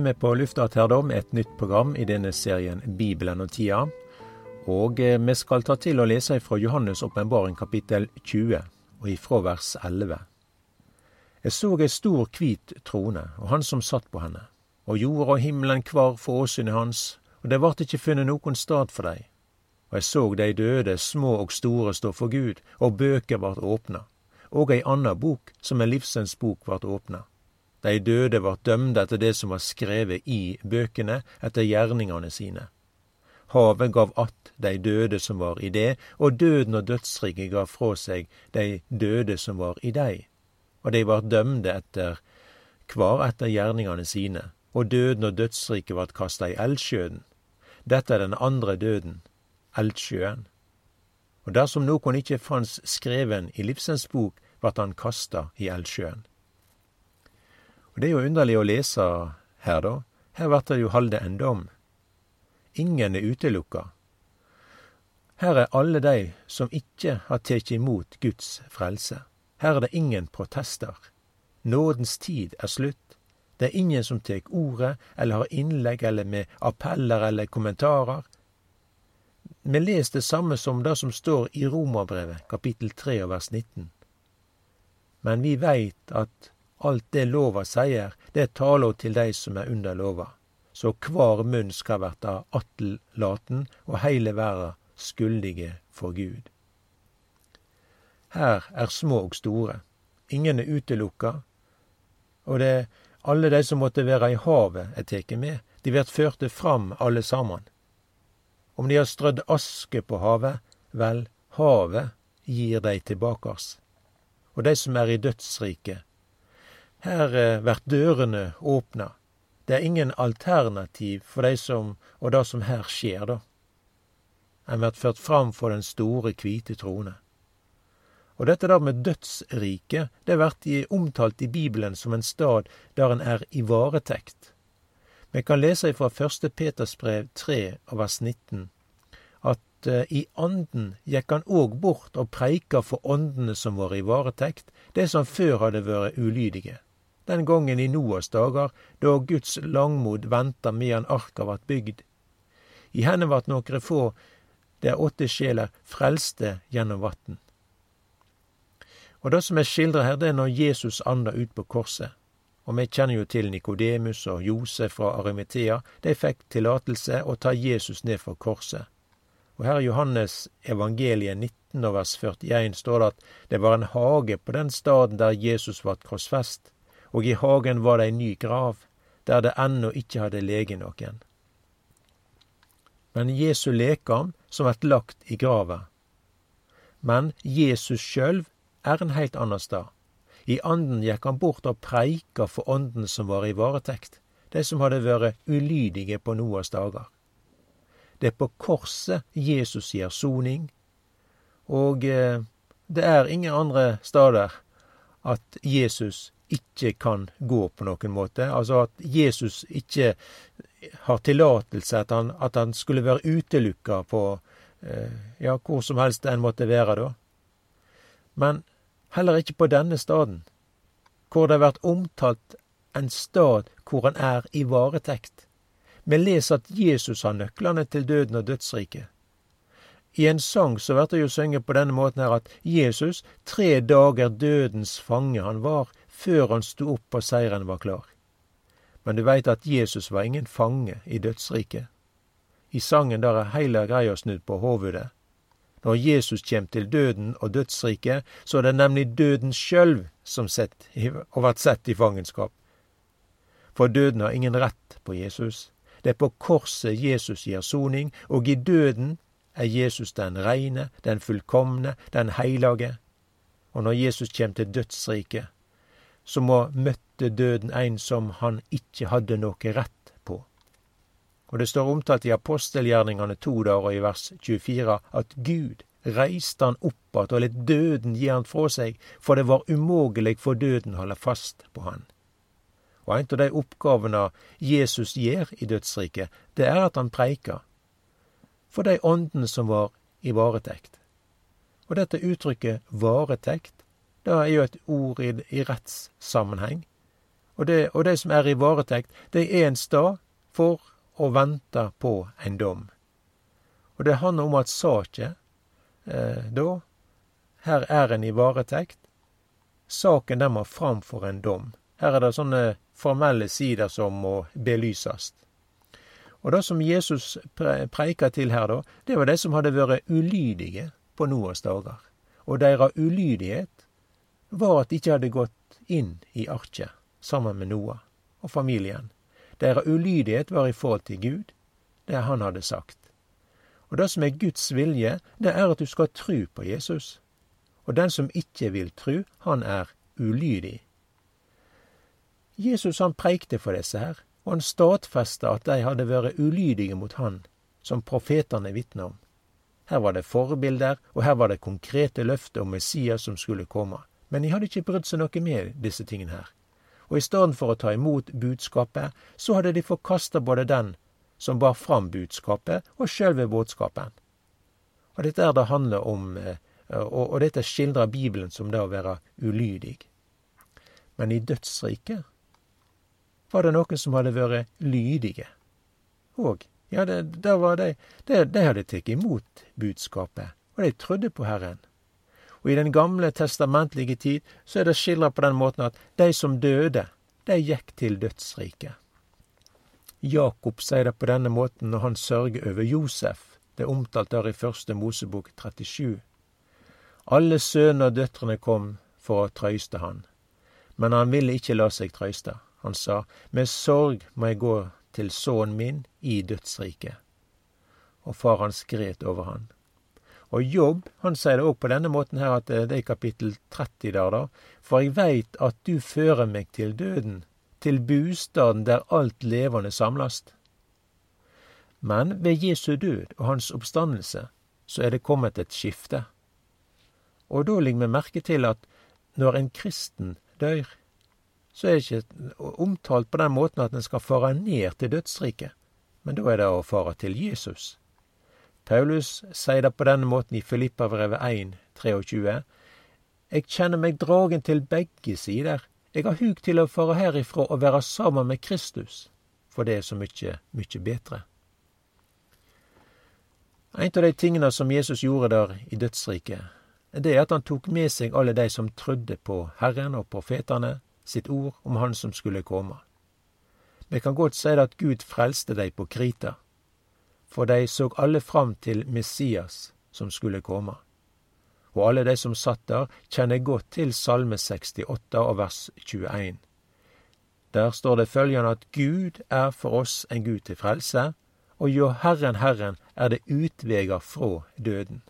er vi på lufta her da med et nytt program i denne serien Bibelen og tida. Og eh, vi skal ta til å lese fra Johannes' åpenbaring kapittel 20, og ifra vers 11. Jeg så ei stor hvit trone, og han som satt på henne. Og jorda og himmelen kvar for åsynet hans, og det vart ikkje funnet nokon stad for dei. Og jeg så dei døde, små og store, stå for Gud, og bøker vart åpna. Og ei anna bok, som er livsens bok, vart åpna. De døde vart dømde etter det som var skrevet i bøkene, etter gjerningane sine. Havet gav att de døde som var i det, og døden og dødsriket gav fra seg de døde som var i dei. Og de vart dømde etter kvar etter gjerningane sine, og døden og dødsriket vart kasta i eldsjøen. Dette er den andre døden, eldsjøen. Og dersom nokon ikkje fanns skreven i livsens bok, vart han kasta i eldsjøen. Og Det er jo underlig å lese her, da. Her blir det jo halde en dom. Ingen er utelukka. Her er alle dei som ikkje har tatt imot Guds frelse. Her er det ingen protester. Nådens tid er slutt. Det er ingen som tek ordet eller har innlegg eller med appeller eller kommentarer. Vi les det samme som det som står i Romerbrevet kapittel 3 og vers 19. Men vi veit at alt det lova sier, det taler til dei som er under lova så kvar munn skal verta attellaten, og heile verda skuldige for Gud. Her er små og store, ingen er utelukka, og det alle dei som måtte vera i havet, er teke med, de vert førte fram alle saman. Om de har strødd aske på havet, vel, havet gir dei tilbakars. Og dei som er i dødsriket, her blir dørene åpna, det er ingen alternativ for dei som, og det som her skjer, da. En blir ført fram for den store, kvite trone. Og dette der med dødsriket, det blir omtalt i Bibelen som en stad der en er i varetekt. Vi kan lese ifra første Peters brev 3 og vers 19 at uh, i anden gikk han òg bort og preika for åndene som var i varetekt, de som før hadde vært ulydige den gongen i Noas dager, da Guds langmod venta medan arka vart bygd. I henne vart nokre få, der åtte sjeler, frelste gjennom vatn. Og det som er skildra her, det er når Jesus anda ut på korset. Og vi kjenner jo til Nikodemus og Josef fra Arimetea. De fikk tillatelse å ta Jesus ned fra korset. Og her i Johannes evangeliet 19 vers 41 står det at det var en hage på den staden der Jesus vart krossfest og i hagen var det ei ny grav, der det ennå ikkje hadde lege nokon. Men Jesu lekam som vert lagt i grava. Men Jesus sjølv er en heilt anna stad. I anden gikk han bort og preika for ånden som var i varetekt, de som hadde vært ulydige på Noas dager. Det er på korset Jesus gir soning, og eh, det er ingen andre stader at Jesus ikke kan gå på noen måte. Altså at Jesus ikke har tillatelse, at at han skulle være utelukka på eh, ja, hvor som helst en måtte være da. Men heller ikke på denne staden, hvor det har vært omtalt en stad hvor han er i varetekt. Vi leser at Jesus har nøklene til døden og dødsriket. I en sang så blir det jo sunget på denne måten her at Jesus tre dager dødens fange han var, før han sto opp og seieren var klar. Men du veit at Jesus var ingen fange i dødsriket. I sangen der er heile greia snudd på hovudet. Når Jesus kjem til døden og dødsriket, så er det nemlig døden sjølv som sett, og vert sett i fangenskap. For døden har ingen rett på Jesus. Det er på korset Jesus gir soning, og i døden er Jesus den reine, den fullkomne, den heilage. Og når Jesus kjem til dødsriket, så må møtte døden ein som han ikkje hadde noe rett på. Og det står omtalt i apostelgjerningane to dager i vers 24 at Gud reiste han opp att og let døden gi han frå seg, for det var umågelig for døden å holde fast på han. Og ein av de oppgavene Jesus gjør i dødsriket, det er at han preikar for de åndene som var i varetekt. Og dette uttrykket varetekt det er jo et ord i, i rettssammenheng. Og, det, og de som er i varetekt, de er en stad for å vente på en dom. Og det handler om at saken eh, da Her er en i varetekt. Saken den må fram for en dom. Her er det sånne formelle sider som må belyses. Og det som Jesus preika til her, da, det var de som hadde vært ulydige på Noas dager. Og deres ulydighet var at de ikke hadde gått inn i arket sammen med Noah og familien. Deres ulydighet var i forhold til Gud, det han hadde sagt. Og det som er Guds vilje, det er at du skal tru på Jesus. Og den som ikke vil tru, han er ulydig. Jesus han preikte for disse her, og han stadfesta at de hadde vært ulydige mot han, som profetene vitna om. Her var det forbilder, og her var det konkrete løfter om Messias som skulle komme. Men de hadde ikke brydd seg noe med disse tingene her. Og i stedet for å ta imot budskapet, så hadde de forkasta både den som bar fram budskapet, og sjølve budskapen. Og dette er det handler om, eh, og, dette skildrer Bibelen som det å være ulydig. Men i dødsriket var det noen som hadde vært lydige. Og, ja, det, det var de, de, de hadde tatt imot budskapet, og de trodde på Herren. Og i den gamle testamentlige tid så er det skildra på den måten at de som døde, de gikk til dødsriket. Jakob sier det på denne måten når han sørger over Josef. Det er omtalt der i første Mosebok 37. Alle sønner og døtrene kom for å trøyste han, men han ville ikke la seg trøyste. Han sa, med sorg må jeg gå til sønnen min i dødsriket. Og far hans gret over han. Og Jobb han sier det òg på denne måten her, at det er i kapittel 30 der, da. For jeg veit at du fører meg til døden, til bostaden der alt levende samlast. Men ved Jesu død og hans oppstandelse så er det kommet et skifte. Og da legger vi merke til at når en kristen dør, så er det ikke omtalt på den måten at en skal fare ned til dødsriket, men da er det å fare til Jesus. Paulus sier det på denne måten i Filippabrevet 1, 23. Jeg kjenner meg dragen til begge sider. Jeg har hug til å fare herifra og være sammen med Kristus, for det er så mykje, mykje betre. En av de tingene som Jesus gjorde der i dødsriket, det er at han tok med seg alle de som trodde på Herren og profetene sitt ord om Han som skulle komme. Vi kan godt si det at Gud frelste dei på krita for de så alle fram til Messias som skulle komme. Og alle de som satt der, kjenner godt til Salme 68 og vers 21. Der står det følgende at Gud er for oss en Gud til frelse, og hjå Herren Herren er det utveger fra døden.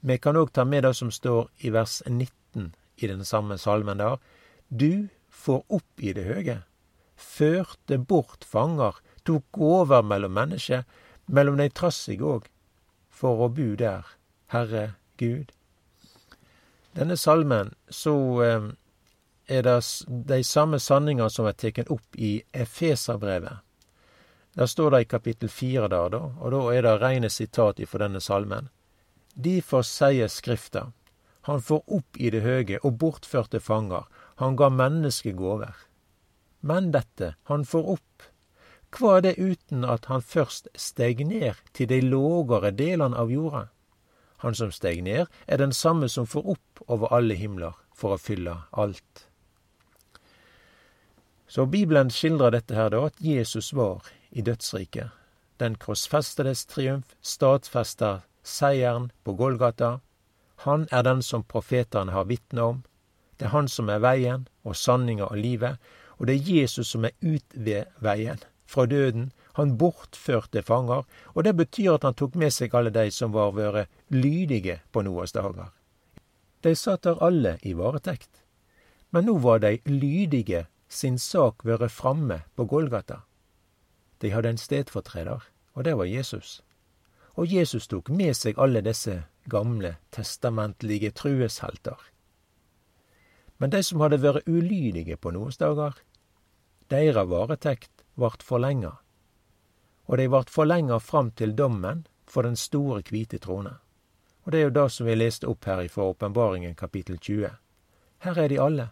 Vi kan òg ta med det som står i vers 19 i den samme salmen der. Du får opp i det høge, førte bort fanger, tok over mellom mennesker, mellom dei trassige òg, for å bu der, Herre Gud. Denne salmen, så eh, er det de samme sanninger som er tatt opp i Efeserbrevet. Der står det i kapittel fire der, da, og da er det rene sitat ifra denne salmen. Difor sier Skrifta, han får opp i det høge og bortførte fanger, han ga menneske gåver. Men dette, han får opp, hva er det uten at han først steg ned til de lågere delene av jorda? Han som steg ned, er den samme som får opp over alle himler for å fylle alt. Så Bibelen skildrer dette her da, at Jesus var i dødsriket. Den krossfestedes triumf stadfester seieren på Golgata. Han er den som profetene har vitna om. Det er han som er veien og sanninga og livet, og det er Jesus som er utvegveien fra døden. Han bortførte fanger, og det betyr at han tok med seg alle de som var vært lydige på Noas dager. De satt der alle i varetekt, men nå var de lydige sin sak vært framme på Golgata. De hadde en stedfortreder, og det var Jesus. Og Jesus tok med seg alle disse gamle, testamentlige trueshelter. Men de som hadde vært ulydige på noens dager, deres varetekt vart forlenga, og dei vart forlenga fram til dommen for den store kvite trone. Og det er jo det som vi leste opp her i Åpenbaringen kapittel 20. Her er de alle.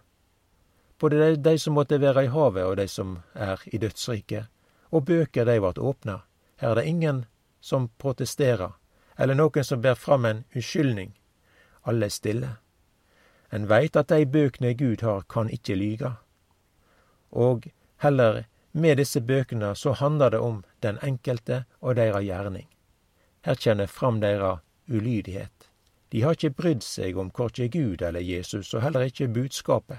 både de, de, som måtte være i havet, og de som er i dødsriket. Og bøker, de vart åpna. Her er det ingen som protesterer, eller noen som ber fram en unnskyldning. Alle er stille. En veit at de bøkene Gud har, kan ikke lyge. Og heller med disse bøkene så handler det om den enkelte og deres gjerning. Her kjenner fram deres ulydighet. De har ikke brydd seg om korkje Gud eller Jesus, og heller ikke budskapet.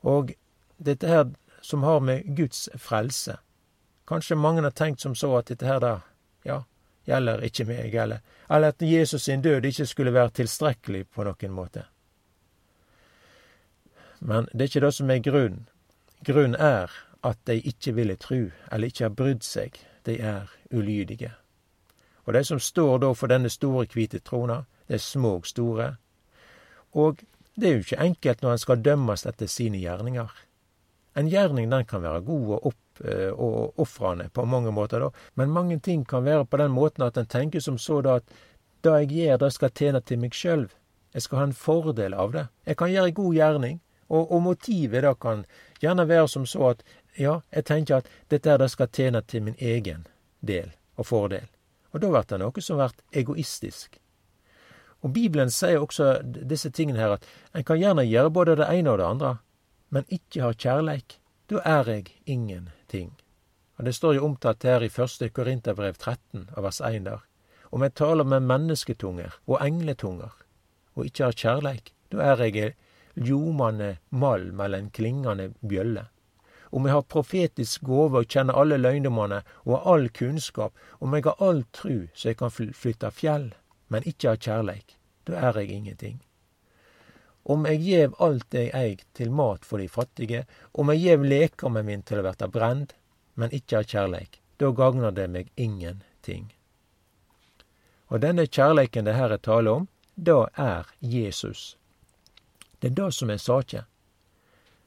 Og dette her som har med Guds frelse Kanskje mange har tenkt som så at dette her da, ja, gjelder ikke meg, eller, eller at Jesus sin død ikke skulle være tilstrekkelig på noen måte. Men det er ikke det som er grunnen. Grunnen er at de ikke ville tru, eller ikke har brydd seg. De er ulydige. Og de som står da for denne store, hvite trona, det er små og store. Og det er jo ikke enkelt når en skal dømmes etter sine gjerninger. En gjerning den kan være god og opp eh, og ofrende på mange måter, da. men mange ting kan være på den måten at en tenker som så da at det jeg gjør, det skal tjene til meg sjøl. Jeg skal ha en fordel av det. Jeg kan gjøre en god gjerning, og, og motivet da kan gjerne være som så at ja, jeg tenker at dette er det skal tjene til min egen del og fordel. Og da blir det noe som blir egoistisk. Og Bibelen sier også disse tingene her, at en kan gjerne gjøre både det ene og det andre, men ikke har kjærleik. Da er jeg ingenting. Og Det står jo omtalt her i første Korinterbrev 13 av vers 1 der. Om jeg taler med mennesketunger og engletunger, og ikke har kjærleik, da er jeg ljomande malm eller en klingande bjølle. Om jeg har profetisk gåve og kjenner alle løgnedommene og har all kunnskap, om jeg har all tru så jeg kan flytte fjell, men ikke har kjærleik, da er jeg ingenting. Om jeg gjev alt jeg eig til mat for de fattige, om jeg gjev lekammen min til å verta brend, men ikke har kjærleik, da gagner det meg ingenting. Og denne kjærleiken det her er tale om, da er Jesus. Det er det som er saka.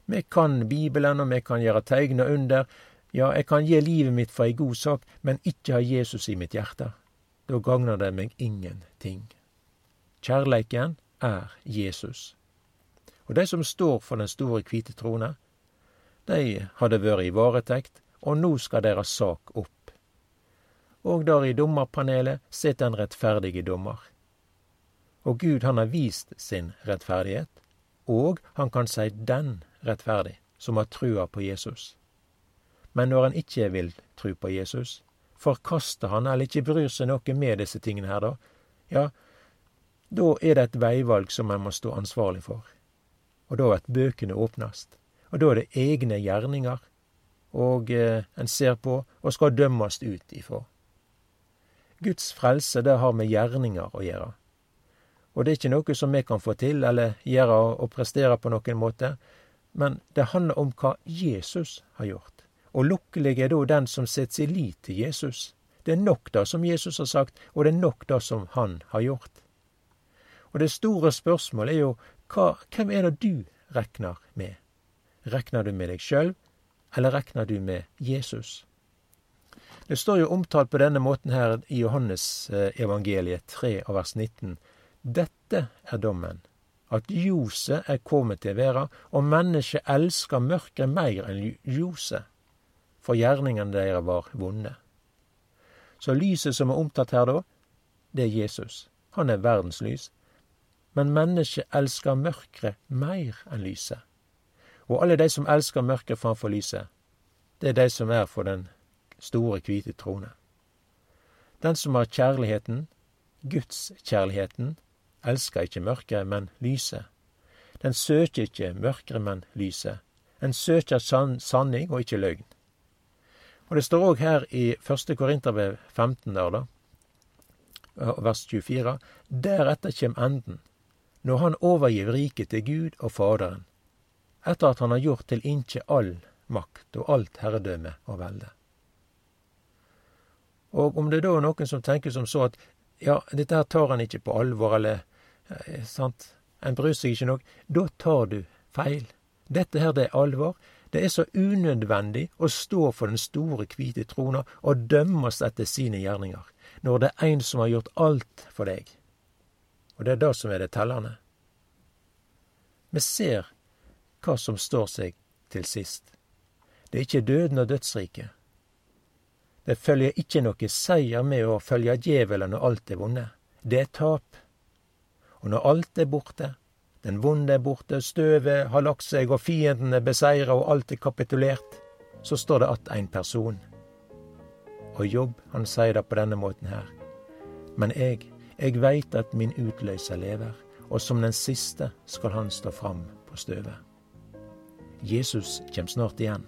Vi kan Bibelen, og vi kan gjøre tegn og under. Ja, eg kan gi livet mitt for ei god sak, men ikke ha Jesus i mitt hjerte. Da gagner det meg ingenting. Kjærleiken er Jesus. Og de som står for den store hvite trone, de hadde vært i varetekt, og nå skal deres sak opp. Og der i dommerpanelet sitter en rettferdig dommer. Og Gud han har vist sin rettferdighet, og han kan si den rettferdig, som har trua på Jesus. Men når han ikke vil tru på Jesus, forkaster han eller ikke bryr seg noe med disse tingene her, da, ja, da er det et veivalg som en må stå ansvarlig for. Og da blir bøkene åpnast. Og da er det egne gjerninger og eh, en ser på og skal dømmes ut ifra. Guds frelse, det har med gjerninger å gjøre. Og det er ikke noe som vi kan få til eller gjøre og prestere på noen måte, men det handler om hva Jesus har gjort. Og lukkelig er da den som setter sin lit til Jesus. Det er nok det som Jesus har sagt, og det er nok det som han har gjort. Og det store spørsmålet er jo hva, hvem er det du regner med? Regner du med deg sjøl, eller regner du med Jesus? Det står jo omtalt på denne måten her i Johannes eh, evangeliet 3 av vers 19. Dette er dommen at ljoset er kommet til verda, og mennesket elsker mørket mer enn ljoset, for gjerningene deres var vonde. Så lyset som er omtatt her da, det er Jesus. Han er verdens lys. Men mennesket elsker mørket mer enn lyset. Og alle de som elsker mørket framfor lyset, det er de som er for den store, hvite trone. Den som har kjærligheten, Guds kjærligheten, elsker ikke mørket, men lyset. Den søker ikke mørket, men lyset. En søker san sanning og ikke løgn. Og Det står òg her i første Korinterbrev 15, der, da, vers 24, deretter kjem enden, når han overgir riket til Gud og Faderen, etter at han har gjort til inkje all makt og alt herredømme og velde. Og om det da er noen som tenker som så at ja, dette her tar han ikke på alvor, eller sant? En bryr seg ikke nok. Da tar du feil. Dette her, det er alvor. Det er så unødvendig å stå for den store, hvite trona og dømmes etter sine gjerninger, når det er en som har gjort alt for deg. Og det er det som er det tellende. Vi ser hva som står seg til sist. Det er ikke døden og dødsriket. Det følger ikke noe seier med å følge djevelen når alt er vunnet. Det er tap. Og når alt er borte, den vonde er borte, støvet har lagt seg og fienden er beseira og alt er kapitulert, så står det att en person. Og Jobb, han sier det på denne måten her. Men jeg, jeg veit at min utløser lever, og som den siste skal han stå fram på støvet. Jesus kjem snart igjen.